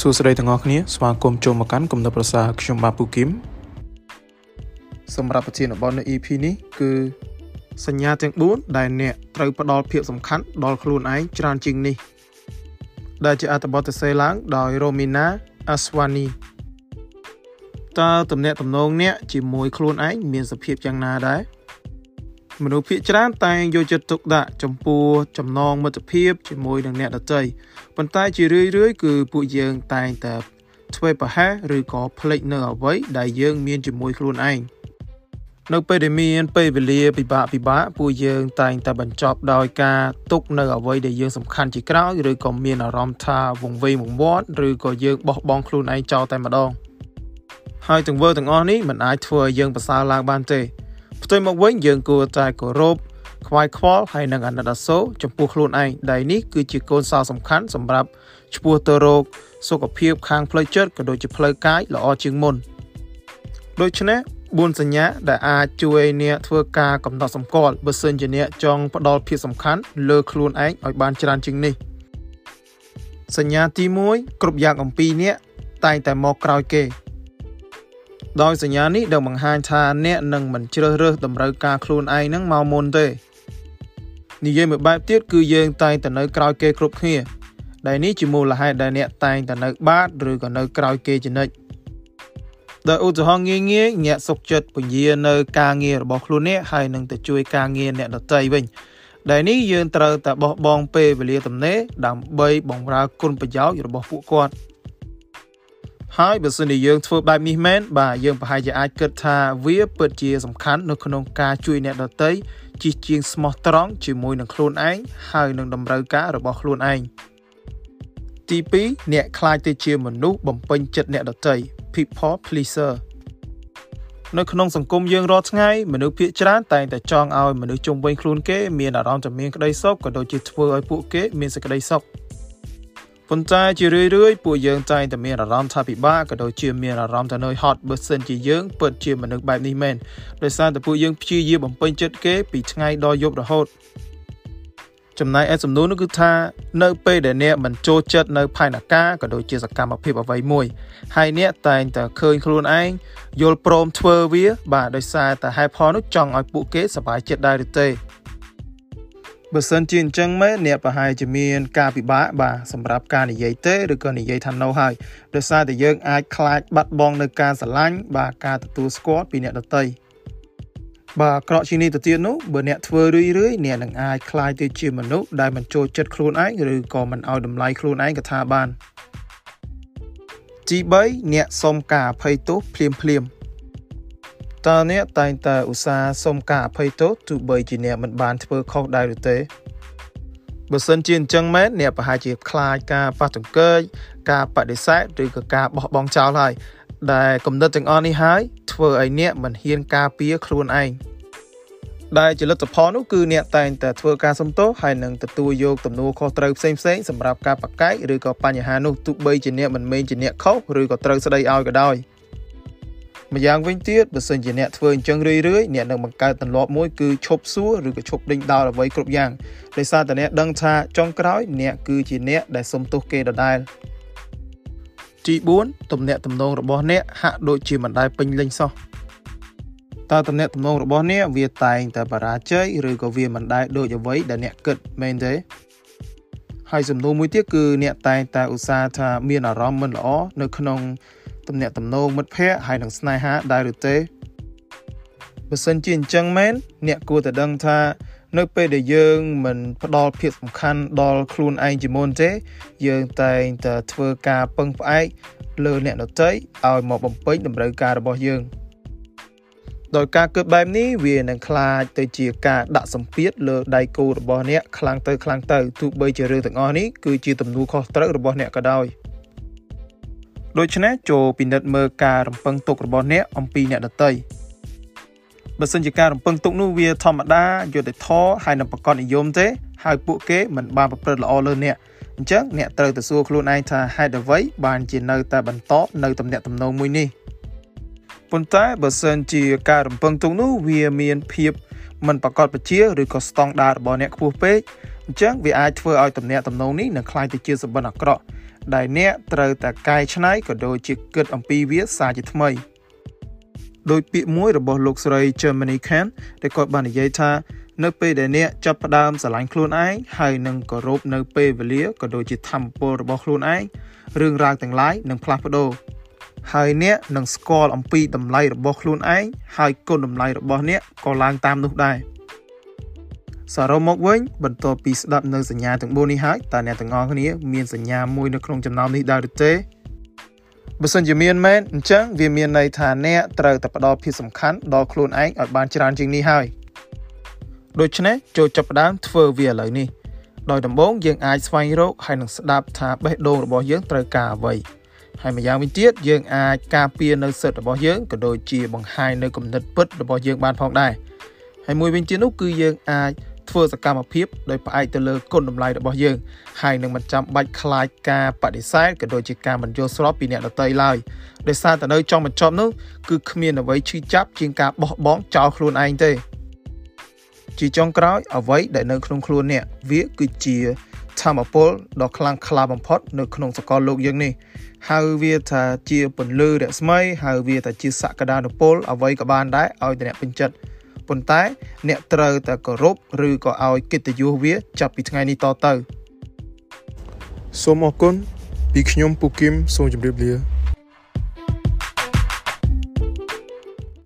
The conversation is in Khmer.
សួស្តីទាំងអស់គ្នាស្វាគមន៍ចូលមកកាន់គំនិតប្រសាខ្ញុំបាទពូគឹមសម្រាប់ប្រធានបទនៅ EP នេះគឺសញ្ញាទាំង4ដែលអ្នកត្រូវផ្ដល់ភាពសំខាន់ដល់ខ្លួនឯងច្រើនជាងនេះ ដែលជាអត្ថបទសរសេរឡើងដោយ Romina Aswani តើតំណែងតំណងអ្នកជាមួយខ្លួនឯងមានសភាពយ៉ាងណាដែរ មនុស្សភាគច្រើនតែងយកចិត្តទុកដាក់ចំពោះចំណងមិត្តភាពជាមួយនឹងអ្នកដទៃប៉ុន្តែជារឿយៗគឺពួកយើងតែងតែធ្វើប្រហែសឬក៏ភ្លេចនៅអ្វីដែលយើងមានជាមួយខ្លួនឯងនៅពេលដែលមានពេលវេលាពិបាកពិបាកពួកយើងតែងតែបញ្ចប់ដោយការទុកនៅអ្វីដែលយើងសំខាន់ជាក្រោយឬក៏មានអារម្មណ៍ថាវង្វេងវង្វាត់ឬក៏យើងបោះបង់ខ្លួនឯងចោលតែម្ដងហើយទាំងវើទាំងអស់នេះមិនអាចធ្វើឲ្យយើងប្រសើរឡើងបានទេ ផ្ទុយមកវិញយើងគួរតែគោរពខ្វាយខ្វល់ហើយនឹងអាណិតអាសូរចំពោះខ្លួនឯងដែលនេះគឺជាកូនសោសំខាន់សម្រាប់ឈ្មោះទៅរោគសុខភាពខាងផ្លូវចិត្តក៏ដូចជាផ្លូវកាយល្អជាងមុនដូច្នេះ4សញ្ញាដែលអាចជួយអ្នកធ្វើការកំណត់សម្គាល់បើសិនជាអ្នកចង់ផ្ដល់ភាពសំខាន់លើខ្លួនឯងឲ្យបានច្រើនជាងនេះសញ្ញាទី1គ្រប់យ៉ាងអំពីអ្នកតែងតែមកក្រោយគេ ដោយសញ្ញានេះនឹងបង្ហាញថាអ្នកនឹងមិនជ្រើសរើសតម្រូវការខ្លួនឯងនឹងមកមុនទេនិយាយមួយបែបទៀតគឺយើងតែងតែនៅក្រោយគេគ្រប់គ្នាដែលនេះជាមូលហេតុដែលអ្នកតែងតែនៅបាតឬក៏នៅក្រោយគេជានិច្ចដោយឧទាហរណ៍ងាយងាយអ្នកសុកចិត្តពញានៅការងាររបស់ខ្លួនអ្នកហើយនឹងទៅជួយការងារអ្នកដទៃវិញដែលនេះយើងត្រូវតែបោះបង់ពេលវេលាទំនេរដើម្បីបម្រើគុណប្រយោជន៍របស់ពួកគាត់ ហើយបើសិនជាយើងធ្វើបែបនេះមែនបាទយើងប្រហែលជាអាចគិតថាវាពិតជាសំខាន់នៅក្នុងការជួយអ្នកដទៃជិះជាងស្មោះត្រង់ជាមួយនឹងខ្លួនឯងហើយនឹងតម្រូវការរបស់ខ្លួនឯងទី2អ្នកខ្លាចទៅជាមនុស្សបំពេញចិត្តអ្នកដទៃ people pleaser នៅក្នុងសង្គមយើងរាល់ថ្ងៃមនុស្សភាគច្រើនតែងតែចង់ឲ្យមនុស្សជុំវិញខ្លួនគេមានអារម្មណ៍តែមានក្តីសុខក៏ដូចជាធ្វើឲ្យពួកគេមានសេចក្តីសុខ ប៉ុន្តែជារឿយរឿយពួកយើងតែងតែមានអារម្មណ៍ថាពិបាកក៏ដូចជាមានអារម្មណ៍ថានឿយហត់បើសិនជាយើងពិតជាមនុស្សបែបនេះមែនដោយសារតែពួកយើងព្យាយាមបំពេញចិត្តគេពីថ្ងៃដល់យប់រហូតចំណែកឯសំណួរនោះគឺថានៅពេលដែលអ្នកមិនចូលចិត្តនៅផែនការក៏ដូចជាសកម្មភាពអ្វីមួយហើយអ្នកតែងតែឃើញខ្លួនឯងយល់ព្រមធ្វើវា បាទដោយសារតែហេតុផលនោះចង់ឲ្យពួកគេសប្បាយចិត្តដែរឬទេ បើសិនជាអញ្ចឹងមែនអ្នកប្រហែលជាមានការពិបាកបាទសម្រាប់ការនិយាយទេឬក៏និយាយថា no ហើយដោយសារតែយើងអាចខ្លាចបាត់បង់នៅការស្រឡាញ់បាទការទទួលស្គាល់ពីអ្នកដទៃបាទក្រក់ជាងនេះទៅទៀតនោះបើអ្នកធ្វើរឿយរឿយអ្នកនឹងអាចខ្លាចទៅជាមនុស្សដែលមិនចូលចិត្តខ្លួនឯងឬក៏មិនឲ្យតម្លៃខ្លួនឯងក៏ថាបានទី3អ្នកសុំការអភ័យទោសភ្លាមភ្លាម តើអ្នកតែងតែឧស្សាហ៍សុំការអភ័យទោសទោះបីជាអ្នកមិនបានធ្វើខុសដែរឬទេបើសិនជាអញ្ចឹងមែនអ្នកប្រហែលជាខ្លាចការប៉ះទង្គិចការបដិសេធឬក៏ការបោះបង់ចោលហើយដែលគំនិតទាំងអស់នេះហើយធ្វើឲ្យអ្នកមិនហ៊ានការពារខ្លួនឯងដែលជាលទ្ធផលនោះគឺអ្នកតែងតែធ្វើការសំទោសហើយនឹងទទួលយកទំនួលខុសត្រូវផ្សេងផ្សេងសម្រាប់ការប្រកែកឬក៏បញ្ហានោះទោះបីជាអ្នកមិនមែនជាអ្នកខុសឬក៏ត្រូវស្ដីឲ្យក៏ដោយ ម្យ៉ាងវិញទៀតបើសិនជាអ្នកធ្វើអញ្ចឹងរឿយរឿយអ្នកនឹងបង្កើតទម្លាប់មួយគឺឈប់សួរឬក៏ឈប់ដេញដោលអ្វីគ្រប់យ៉ាងដោយសារតែអ្នកដឹងថាចុងក្រោយអ្នកគឺជាអ្នកដែលសុំទោសគេដដែលទី4ទំនាក់ទំនងរបស់អ្នកហាក់ដូចជាមិនដែលពេញលេញសោះតើទំនាក់ទំនងរបស់អ្នកវាតែងតែបរាជ័យឬក៏វាមិនដែលដូចអ្វីដែលអ្នកគិតមែនទេហើយសំណួរមួយទៀតគឺអ្នកតែងតែឧស្សាហ៍ថាមានអារម្មណ៍មិនល្អនៅក្នុង ទំនាក់ទំនងមិត្តភ័ក្តិហើយនឹងស្នេហាដែរឬទេបើសិនជាអញ្ចឹងមែនអ្នកគួរតែដឹងថានៅពេលដែលយើងមិនផ្ដល់ភាពសំខាន់ដល់ខ្លួនឯងជាមុនទេយើងតែងតែធ្វើការពឹងផ្អែកលើអ្នកដទៃឲ្យមកបំពេញតម្រូវការរបស់យើងដោយការគិតបែបនេះវានឹងคล้ายទៅជាការដាក់សម្ពាធលើដៃគូរបស់អ្នកខ្លាំងទៅខ្លាំងទៅទោះបីជារឿងទាំងអស់នេះគឺជាទំនួលខុសត្រូវរបស់អ្នកក៏ដោយ ដូច្នេះចូលពិនិត្យមើលការរំពឹងទុករបស់អ្នកអំពីអ្នកដតីបើសិនជាការរំពឹងទុកនោះវាធម្មតាយុត្តិធម៌ហើយនឹងប្រកបនិយមទេ ហើយពួកគេមិនបានប្រព្រឹត្តល្អលើអ្នកអញ្ចឹងអ្នកត្រូវទៅសួរខ្លួនឯងថាហេតុអ្វីបានជានៅតែបន្តនៅទំនាក់ទំនងមួយនេះប៉ុន្តែបើសិនជាការរំពឹងទុកនោះវាមានភាពមិនប្រកបប្រជាឬក៏ស្តង់ដាររបស់អ្នកខ្ពស់ពេកអញ្ចឹងវាអាចធ្វើឲ្យទំនាក់ទំនងនេះនឹងក្លាយទៅជាសម្បិនអាក្រក់ ដែលអ្នកត្រូវតែកែច្នៃក៏ដូចជាគិតអំពីវាសារជាថ្មីដោយពាក្យមួយរបស់លោកស្រី Germany Khan ដែលគាត់បាននិយាយថានៅពេលដែលអ្នកចាប់ផ្ដើមស្រឡាញ់ខ្លួនឯងហើយនឹងគោរពនៅពេលវេលាក៏ដូចជាធម៌ពលរបស់ខ្លួនឯងរឿងរ៉ាវទាំងឡាយនឹងផ្លាស់ប្ដូរហើយអ្នកនឹងស្គាល់អំពីតម្លៃរបស់ខ្លួនឯងហើយគុណតម្លៃរបស់អ្នកក៏ឡើងតាមនោះដែរ សរុបមកវិញបន្ទាប់ពីស្ដាប់នៅសញ្ញាទាំង4នេះហើយតើអ្នកទាំងអស់គ្នាមានសញ្ញាមួយនៅក្នុងចំណោមនេះដែរឬទេបើសិនជាមានមែនអញ្ចឹងវាមានន័យថាអ្នកត្រូវតែផ្ដល់ភាពសំខាន់ដល់ខ្លួនឯងឲ្យបានច្រើនជាងនេះហើយដូច្នេះចូលចាប់ផ្ដើមធ្វើវាឥឡូវនេះដោយដំបូងយើងអាចស្វែងរកហើយនឹងស្ដាប់ថាបេះដូងរបស់យើងត្រូវការអ្វីហើយម្យ៉ាងវិញទៀតយើងអាចការពារនៅសិទ្ធិរបស់យើងក៏ដូចជាបង្ហាញនៅគំនិតពិតរបស់យើងបានផងដែរហើយមួយវិញទៀតនោះគឺយើងអាច ធ្វើសកម្មភាពដោយផ្អែកទៅលើគុណតម្លៃរបស់យើងហើយនឹងមិនចាំបាច់ខ្លាចការបដិសេធក៏ដូចជាការមិនយល់ស្របពីអ្នកដទៃឡើយដោយសារតែនៅចុងបញ្ចប់នោះគឺគ្មានអ្វីឈឺចាប់ជាងការបោះបង់ចោលខ្លួនឯងទេជាចុងក្រោយអ្វីដែលនៅក្នុងខ្លួនអ្នកវាគឺជាធម្មពលដ៏ខ្លាំងក្លាបំផុតនៅក្នុងសកលលោកយើងនេះហៅវាថាជាពន្លឺរស្មីហៅវាថាជាសក្តានុពលអ្វីក៏បានដែរឲ្យតែអ្នកពេញចិត្ត ប៉ុន្តែ អ្នកត្រូវតែគោរពឬក៏ឲ្យកិត្តិយសវា ចាប់ពីថ្ងៃនេះតទៅសូមអរគុណពីខ្ញុំពូគឹមសូមជម្រាបលា